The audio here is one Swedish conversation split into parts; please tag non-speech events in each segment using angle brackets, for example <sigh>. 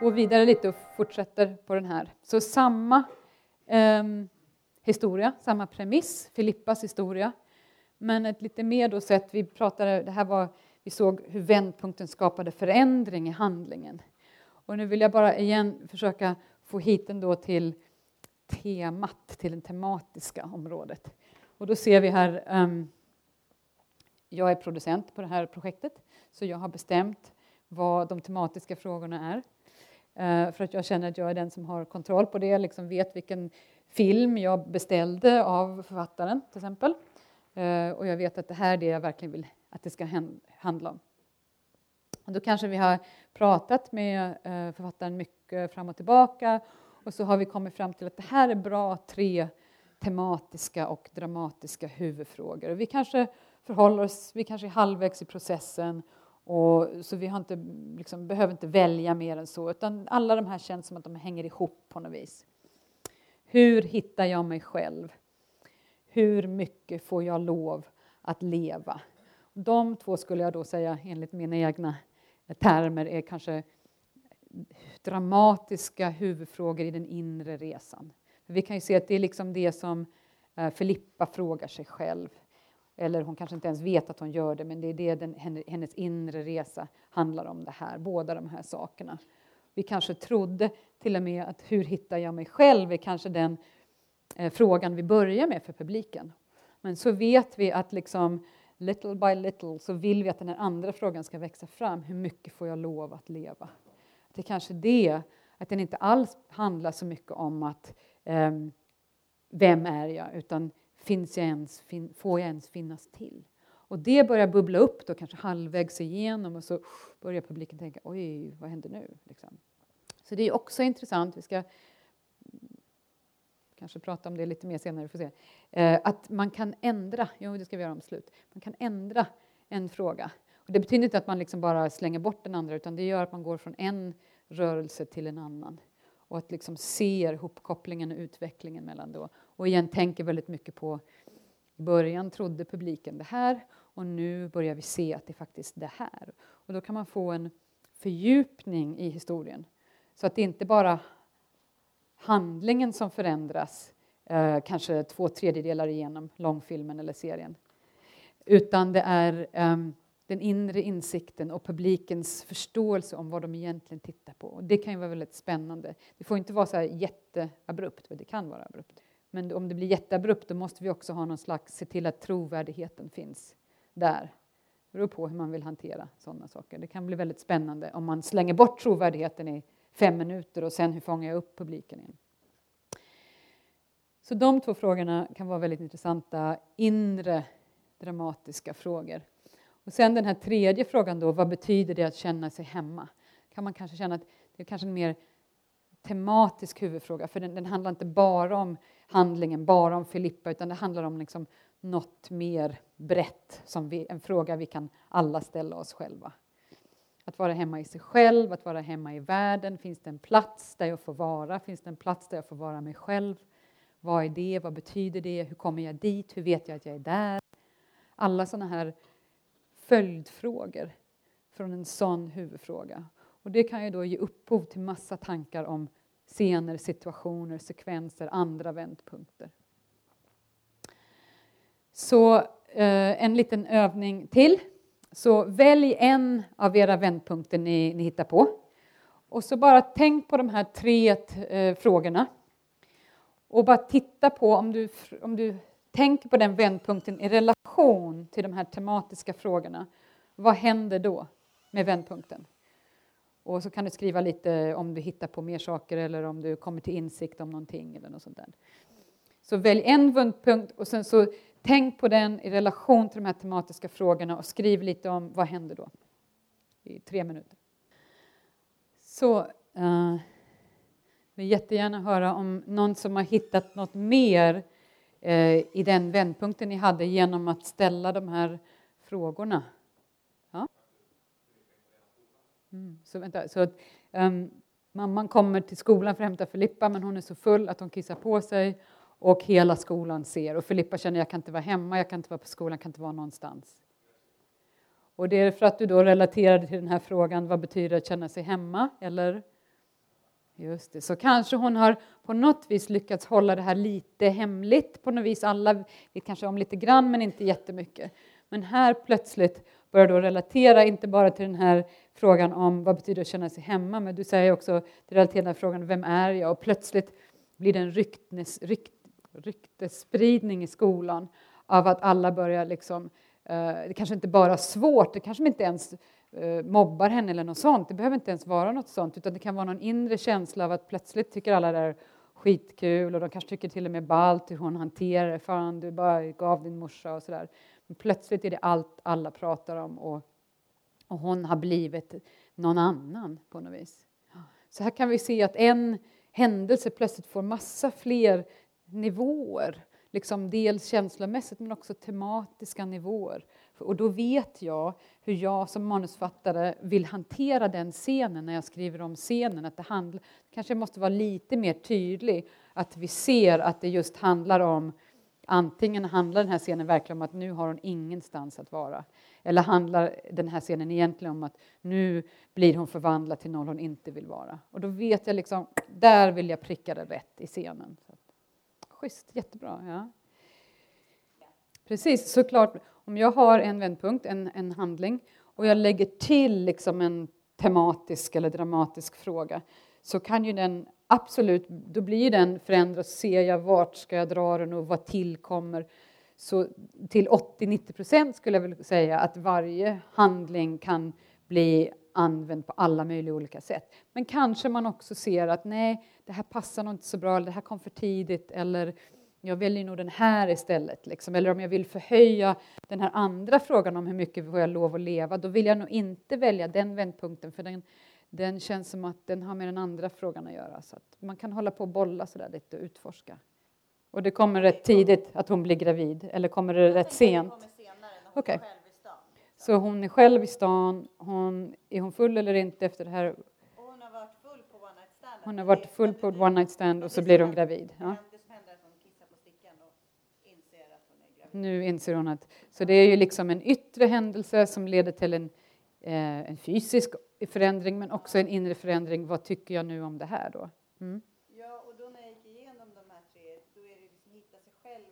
går vidare lite och fortsätter på den här. Så samma eh, historia, samma premiss, Filippas historia. Men ett lite mer då sätt, vi pratade, det här var, vi såg hur vändpunkten skapade förändring i handlingen. Och nu vill jag bara igen försöka få hit den då till temat, till det tematiska området. Och då ser vi här, um, jag är producent på det här projektet, så jag har bestämt vad de tematiska frågorna är. Eh, för att jag känner att jag är den som har kontroll på det, liksom vet vilken film jag beställde av författaren till exempel. Eh, och jag vet att det här är det jag verkligen vill att det ska handla om. Och då kanske vi har pratat med eh, författaren mycket fram och tillbaka och så har vi kommit fram till att det här är bra tre tematiska och dramatiska huvudfrågor. Vi kanske förhåller oss, vi kanske är halvvägs i processen och så vi har inte, liksom, behöver inte välja mer än så, utan alla de här känns som att de hänger ihop på något vis. Hur hittar jag mig själv? Hur mycket får jag lov att leva? De två skulle jag då säga, enligt mina egna termer, är kanske dramatiska huvudfrågor i den inre resan. Vi kan ju se att det är liksom det som eh, Filippa frågar sig själv. Eller hon kanske inte ens vet att hon gör det, men det är det den, hennes inre resa handlar om det här, båda de här sakerna. Vi kanske trodde till och med att hur hittar jag mig själv är kanske den eh, frågan vi börjar med för publiken. Men så vet vi att liksom little by little så vill vi att den här andra frågan ska växa fram. Hur mycket får jag lov att leva? Det är kanske det, att den inte alls handlar så mycket om att eh, vem är jag, utan finns jag ens, fin, får jag ens finnas till? Och det börjar bubbla upp då, kanske halvvägs igenom och så börjar publiken tänka oj, vad händer nu? Liksom. Så det är också intressant, vi ska kanske prata om det lite mer senare, får se. Eh, att man kan ändra, jo det ska vi göra om slut, man kan ändra en fråga. Och det betyder inte att man liksom bara slänger bort den andra utan det gör att man går från en rörelse till en annan och att liksom ser hopkopplingen och utvecklingen mellan då. Och igen tänker väldigt mycket på i början trodde publiken det här och nu börjar vi se att det är faktiskt det här. Och då kan man få en fördjupning i historien så att det inte bara handlingen som förändras, eh, kanske två tredjedelar igenom långfilmen eller serien, utan det är eh, den inre insikten och publikens förståelse om vad de egentligen tittar på. Och det kan ju vara väldigt spännande. Det får inte vara så här jätteabrupt, det kan vara abrupt. Men om det blir jätteabrupt då måste vi också ha någon slags, se till att trovärdigheten finns där. Det beror på hur man vill hantera sådana saker. Det kan bli väldigt spännande om man slänger bort trovärdigheten i fem minuter och sen hur fångar jag upp publiken igen. Så de två frågorna kan vara väldigt intressanta inre dramatiska frågor. Och sen den här tredje frågan då, vad betyder det att känna sig hemma? Kan man kanske känna att det är kanske en mer tematisk huvudfråga, för den, den handlar inte bara om handlingen, bara om Filippa, utan det handlar om liksom något mer brett, som vi, en fråga vi kan alla ställa oss själva. Att vara hemma i sig själv, att vara hemma i världen. Finns det en plats där jag får vara? Finns det en plats där jag får vara mig själv? Vad är det? Vad betyder det? Hur kommer jag dit? Hur vet jag att jag är där? Alla sådana här följdfrågor från en sån huvudfråga. Och det kan ju då ge upphov till massa tankar om scener, situationer, sekvenser, andra vändpunkter. Så eh, en liten övning till. Så välj en av era vändpunkter ni, ni hittar på. Och så bara tänk på de här tre eh, frågorna. Och bara titta på om du, om du tänker på den vändpunkten i relation till de här tematiska frågorna. Vad händer då med vändpunkten? Och så kan du skriva lite om du hittar på mer saker eller om du kommer till insikt om någonting eller något sånt där. Så välj en vändpunkt och sen så tänk på den i relation till de här tematiska frågorna och skriv lite om vad händer då? I tre minuter. Så uh, vill jättegärna höra om någon som har hittat något mer uh, i den vändpunkten ni hade genom att ställa de här frågorna. Mm, så vänta, så att, um, mamman kommer till skolan för att hämta Filippa men hon är så full att hon kissar på sig och hela skolan ser. Och Filippa känner jag kan inte vara hemma, jag kan inte vara på skolan, jag kan inte vara någonstans. Och det är för att du då relaterade till den här frågan, vad betyder det att känna sig hemma? Eller Just det, så kanske hon har på något vis lyckats hålla det här lite hemligt på något vis. Alla vet kanske om lite grann, men inte jättemycket. Men här plötsligt börjar då relatera, inte bara till den här frågan om vad betyder att känna sig hemma, men du säger också till den här frågan vem är jag? Och plötsligt blir det en ryktnes, rykt, ryktesspridning i skolan av att alla börjar liksom, eh, det kanske inte bara är svårt, det kanske inte ens eh, mobbar henne eller något sånt. Det behöver inte ens vara något sånt, utan det kan vara någon inre känsla av att plötsligt tycker alla det är skitkul och de kanske tycker till och med ballt hur hon hanterar det. Fan, du bara gav din morsa och sådär. Men plötsligt är det allt alla pratar om och, och hon har blivit någon annan på något vis. Så här kan vi se att en händelse plötsligt får massa fler nivåer. Liksom dels känslomässigt men också tematiska nivåer. Och då vet jag hur jag som manusfattare vill hantera den scenen när jag skriver om scenen. Att det handl- kanske måste vara lite mer tydlig, att vi ser att det just handlar om Antingen handlar den här scenen verkligen om att nu har hon ingenstans att vara. Eller handlar den här scenen egentligen om att nu blir hon förvandlad till någon hon inte vill vara. Och då vet jag liksom, där vill jag pricka det rätt i scenen. Så, schysst, jättebra. Ja. Precis, såklart. Om jag har en vändpunkt, en, en handling, och jag lägger till liksom en tematisk eller dramatisk fråga, så kan ju den absolut, då blir den förändrad. Ser jag vart ska jag dra den och vad tillkommer? Så till 80-90 procent skulle jag vilja säga att varje handling kan bli använd på alla möjliga olika sätt. Men kanske man också ser att nej, det här passar nog inte så bra, eller det här kom för tidigt, eller jag väljer nog den här istället. Liksom. Eller om jag vill förhöja den här andra frågan om hur mycket får jag lov att leva, då vill jag nog inte välja den vändpunkten, för den, den känns som att den har med den andra frågan att göra. Så att man kan hålla på och bolla så där lite och utforska. Och det kommer rätt tidigt att hon blir gravid, eller kommer det rätt sent? Okej. Okay. Så hon är själv i stan, hon, är hon full eller inte efter det här? Hon har varit full på one night stand. Hon har varit full på one night stand och så blir hon gravid. Ja. Nu inser hon att, så det är ju liksom en yttre händelse som leder till en, en fysisk förändring men också en inre förändring. Vad tycker jag nu om det här då? Mm. Ja, och då när jag gick igenom de här tre, då är det liksom hitta sig själv.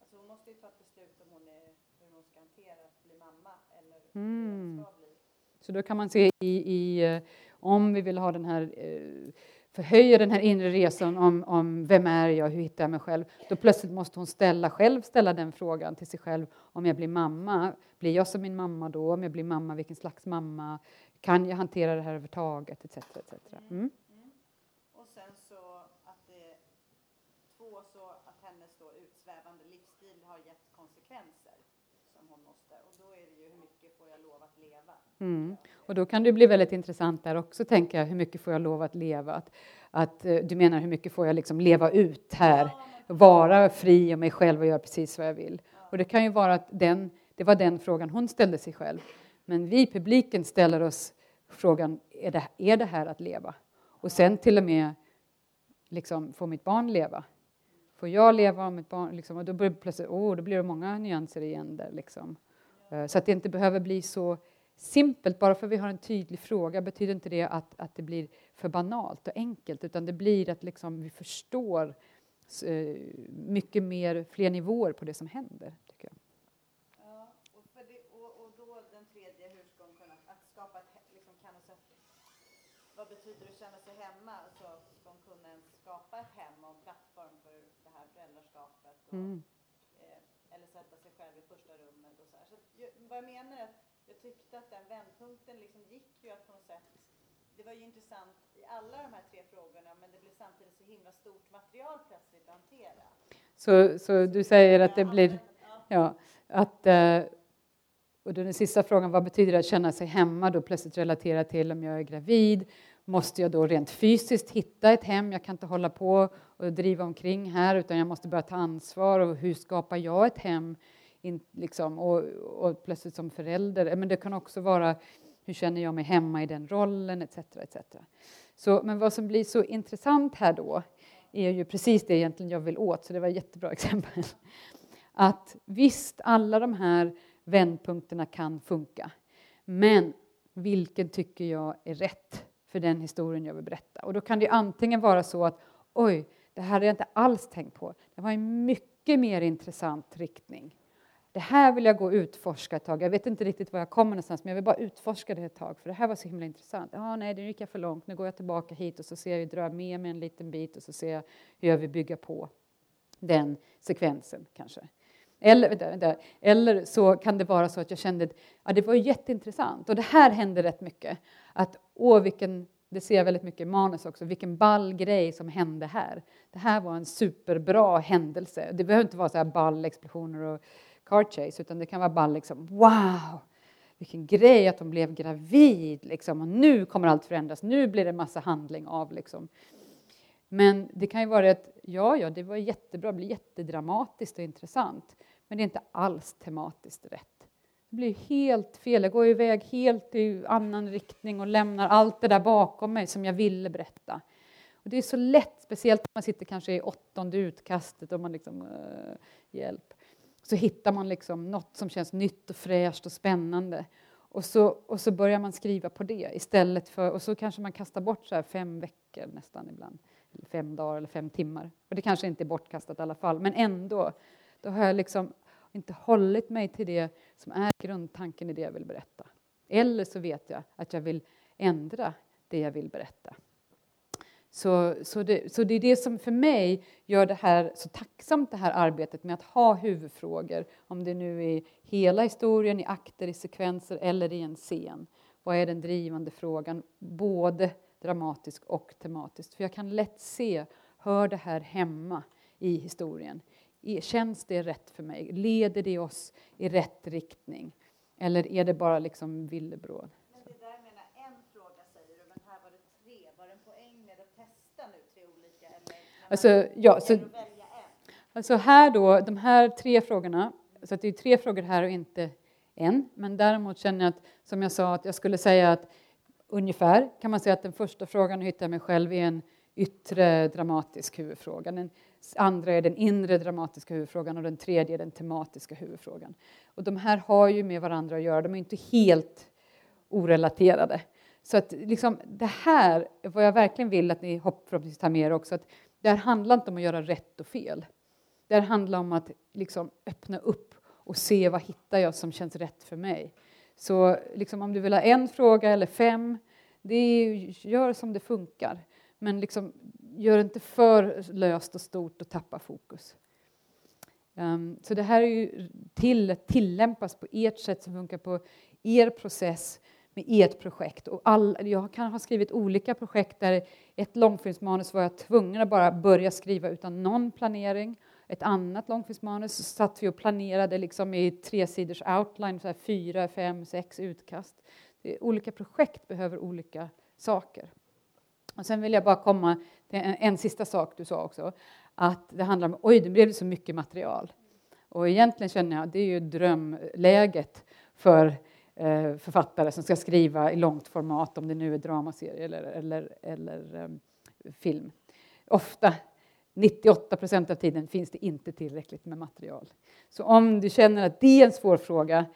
Alltså hon måste ju ta ett beslut om hon är, hur hon ska hantera att bli mamma eller mm. hur hon ska bli. Så då kan man se i, i eh, om vi vill ha den här eh, förhöja den här inre resan om, om vem är jag, hur hittar jag mig själv, då plötsligt måste hon ställa själv ställa den frågan till sig själv. Om jag blir mamma, blir jag som min mamma då? Om jag blir mamma, vilken slags mamma? Kan jag hantera det här överhuvudtaget? Etc, etc. Mm. Mm. Och sen så att det, två, så att hennes då utsvävande livsstil har gett konsekvenser som hon måste, och då är det ju hur mycket får jag lov att leva? Mm. Och då kan det bli väldigt intressant där också, tänker jag, hur mycket får jag lov att leva? Att, att eh, du menar hur mycket får jag liksom leva ut här, vara fri och mig själv och göra precis vad jag vill? Och det kan ju vara att den, det var den frågan hon ställde sig själv. Men vi, publiken, ställer oss frågan, är det, är det här att leva? Och sen till och med, liksom, får mitt barn leva? Får jag leva om mitt barn? Liksom, och då blir det plötsligt, oh, då blir det många nyanser igen där. Liksom. Eh, så att det inte behöver bli så simpelt, bara för att vi har en tydlig fråga betyder inte det att, att det blir för banalt och enkelt, utan det blir att liksom vi förstår eh, mycket mer, fler nivåer på det som händer. Tycker jag. Ja, och, det, och, och, då den tredje, hur ska hon kunna att skapa ett, liksom, kan hon, vad betyder det att känna sig hemma? Ska hon kunna skapa ett hem och en plattform för det här föräldraskapet? Och, mm. eh, eller sätta sig själv i första rummet och så här. Så, vad jag menar är att jag tyckte att den vändpunkten liksom gick ju att på något sätt det var ju intressant i alla de här tre frågorna men det blev samtidigt så himla stort material plötsligt att hantera. Så, så du säger att det blir, ja, att eh, och den sista frågan, vad betyder det att känna sig hemma? Då plötsligt relatera till om jag är gravid. Måste jag då rent fysiskt hitta ett hem? Jag kan inte hålla på och driva omkring här utan jag måste börja ta ansvar. Och hur skapar jag ett hem? In, liksom, och, och, plötsligt som förälder. Eh, men det kan också vara hur känner jag mig hemma i den rollen etc. etc. Så, men vad som blir så intressant här då är ju precis det egentligen jag vill åt, så det var ett jättebra <laughs> exempel. Att visst, alla de här vändpunkterna kan funka, men vilken tycker jag är rätt för den historien jag vill berätta. Och då kan det antingen vara så att oj, det här hade jag inte alls tänkt på. Det var en mycket mer intressant riktning. Det här vill jag gå och utforska ett tag. Jag vet inte riktigt var jag kommer någonstans, men jag vill bara utforska det ett tag, för det här var så himla intressant. Ja, nej, nu gick jag för långt. Nu går jag tillbaka hit och så ser jag, drar med mig en liten bit och så ser jag hur jag vill bygga på den sekvensen kanske. Eller. Eller så kan det vara så att jag kände att ja, det var jätteintressant. Och det här hände rätt mycket. Att, åh, vilken, det ser jag väldigt mycket i manus också, vilken ball grej som hände här. Det här var en superbra händelse. Det behöver inte vara så här ball explosioner och car chase, utan det kan vara bara liksom wow, vilken grej att hon blev gravid liksom. Och nu kommer allt förändras, nu blir det massa handling av liksom. Men det kan ju vara att ja, ja, det var jättebra, det blir jättedramatiskt och intressant, men det är inte alls tematiskt rätt. Det blir helt fel, jag går iväg helt i annan riktning och lämnar allt det där bakom mig som jag ville berätta. Och det är så lätt, speciellt när man sitter kanske i åttonde utkastet och man liksom, uh, hjälp så hittar man liksom något som känns nytt och fräscht och spännande. Och så, och så börjar man skriva på det istället för, och så kanske man kastar bort så fem veckor nästan ibland, fem dagar eller fem timmar. Och det kanske inte är bortkastat i alla fall, men ändå, då har jag liksom inte hållit mig till det som är grundtanken i det jag vill berätta. Eller så vet jag att jag vill ändra det jag vill berätta. Så, så, det, så det är det som för mig gör det här så tacksamt, det här arbetet med att ha huvudfrågor, om det nu är hela historien, i akter, i sekvenser eller i en scen. Vad är den drivande frågan, både dramatisk och tematiskt? För jag kan lätt se, hör det här hemma i historien? Känns det rätt för mig? Leder det oss i rätt riktning? Eller är det bara liksom villebråd? Alltså, ja, så, alltså här då, de här tre frågorna, så det är tre frågor här och inte en, men däremot känner jag att, som jag sa, att jag skulle säga att ungefär kan man säga att den första frågan, hittar jag mig själv, är en yttre dramatisk huvudfråga. Den andra är den inre dramatiska huvudfrågan och den tredje är den tematiska huvudfrågan. Och de här har ju med varandra att göra, de är inte helt orelaterade. Så att liksom, det här, vad jag verkligen vill att ni förhoppningsvis tar med er också, att det här handlar inte om att göra rätt och fel. Det här handlar om att liksom öppna upp och se vad hittar jag som känns rätt för mig. Så liksom om du vill ha en fråga eller fem, det är, gör som det funkar. Men liksom, gör inte för löst och stort och tappa fokus. Um, så det här är ju till att tillämpas på ert sätt som funkar på er process med ert projekt. Och all, jag kan ha skrivit olika projekt där ett långfilmsmanus var jag tvungen att bara börja skriva utan någon planering. Ett annat långfilmsmanus satt vi och planerade liksom i tre sidors outline, så här fyra, fem, sex utkast. Olika projekt behöver olika saker. Och sen vill jag bara komma till en, en sista sak du sa också, att det handlar om oj, det blev så mycket material. Och egentligen känner jag att det är ju drömläget för Eh, författare som ska skriva i långt format, om det nu är dramaserie eller, eller, eller um, film. Ofta, 98 procent av tiden, finns det inte tillräckligt med material. Så om du känner att det är en svår fråga,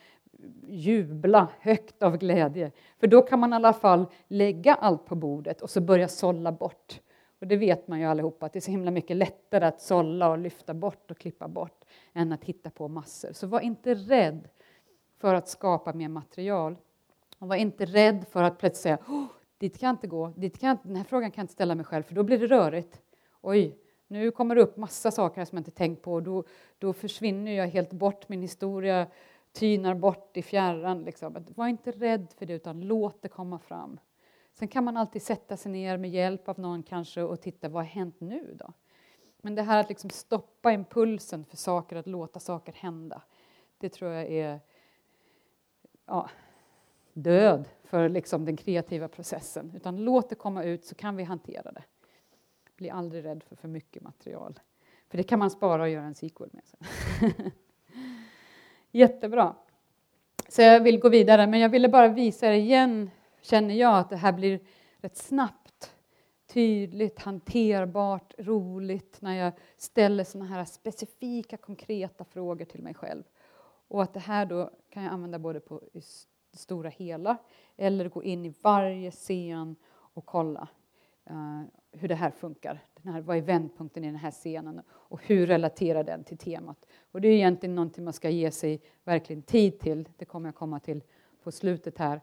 jubla högt av glädje. För då kan man i alla fall lägga allt på bordet och så börja sålla bort. Och det vet man ju allihopa, att det är så himla mycket lättare att sålla och lyfta bort och klippa bort än att hitta på massor. Så var inte rädd för att skapa mer material. Och var inte rädd för att plötsligt säga oh, dit kan jag inte gå, dit kan jag den här frågan kan jag inte ställa mig själv för då blir det rörigt. Oj, nu kommer det upp massa saker som jag inte tänkt på. Då, då försvinner jag helt bort, min historia tynar bort i fjärran. Liksom. Var inte rädd för det, utan låt det komma fram. Sen kan man alltid sätta sig ner med hjälp av någon kanske och titta, vad har hänt nu då? Men det här att liksom stoppa impulsen för saker, att låta saker hända, det tror jag är ja, död för liksom den kreativa processen. Utan låt det komma ut så kan vi hantera det. Bli aldrig rädd för för mycket material. För det kan man spara och göra en sequel med sen. <laughs> Jättebra. Så jag vill gå vidare, men jag ville bara visa er igen, känner jag, att det här blir rätt snabbt, tydligt, hanterbart, roligt när jag ställer såna här specifika, konkreta frågor till mig själv. Och att det här då kan jag använda både på det stora hela eller gå in i varje scen och kolla uh, hur det här funkar. Den här, vad är vändpunkten i den här scenen och hur relaterar den till temat? Och det är egentligen någonting man ska ge sig verkligen tid till. Det kommer jag komma till på slutet här.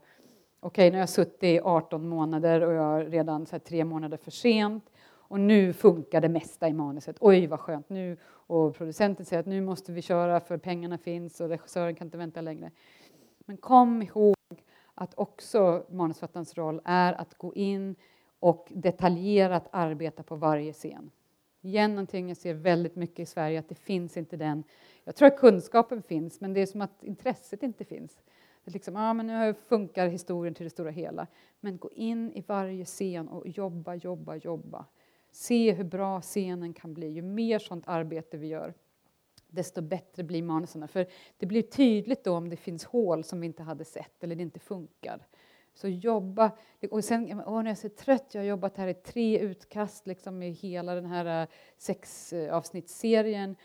Okej, nu har jag suttit i 18 månader och jag är redan så tre månader för sent och nu funkar det mesta i manuset. Oj, vad skönt! Nu, och producenten säger att nu måste vi köra för pengarna finns och regissören kan inte vänta längre. Men kom ihåg att också manusförfattarens roll är att gå in och detaljerat arbeta på varje scen. Igen någonting jag ser väldigt mycket i Sverige, att det finns inte den... Jag tror att kunskapen finns, men det är som att intresset inte finns. Det liksom, ah, men nu funkar historien till det stora hela. Men gå in i varje scen och jobba, jobba, jobba. Se hur bra scenen kan bli. Ju mer sånt arbete vi gör, desto bättre blir manusen. För det blir tydligt då om det finns hål som vi inte hade sett eller det inte funkar. Så jobba. Och sen, åh, när jag är så trött, jag har jobbat här i tre utkast liksom, i hela den här eh, sexavsnittsserien.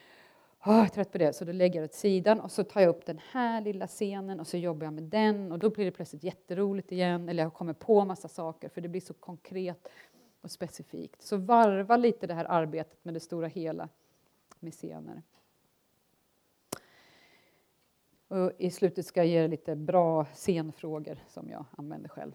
Oh, jag är trött på det, så då lägger jag det åt sidan och så tar jag upp den här lilla scenen och så jobbar jag med den och då blir det plötsligt jätteroligt igen. Eller jag kommer på massa saker för det blir så konkret och specifikt. Så varva lite det här arbetet med det stora hela med scener. Och I slutet ska jag ge lite bra scenfrågor som jag använder själv.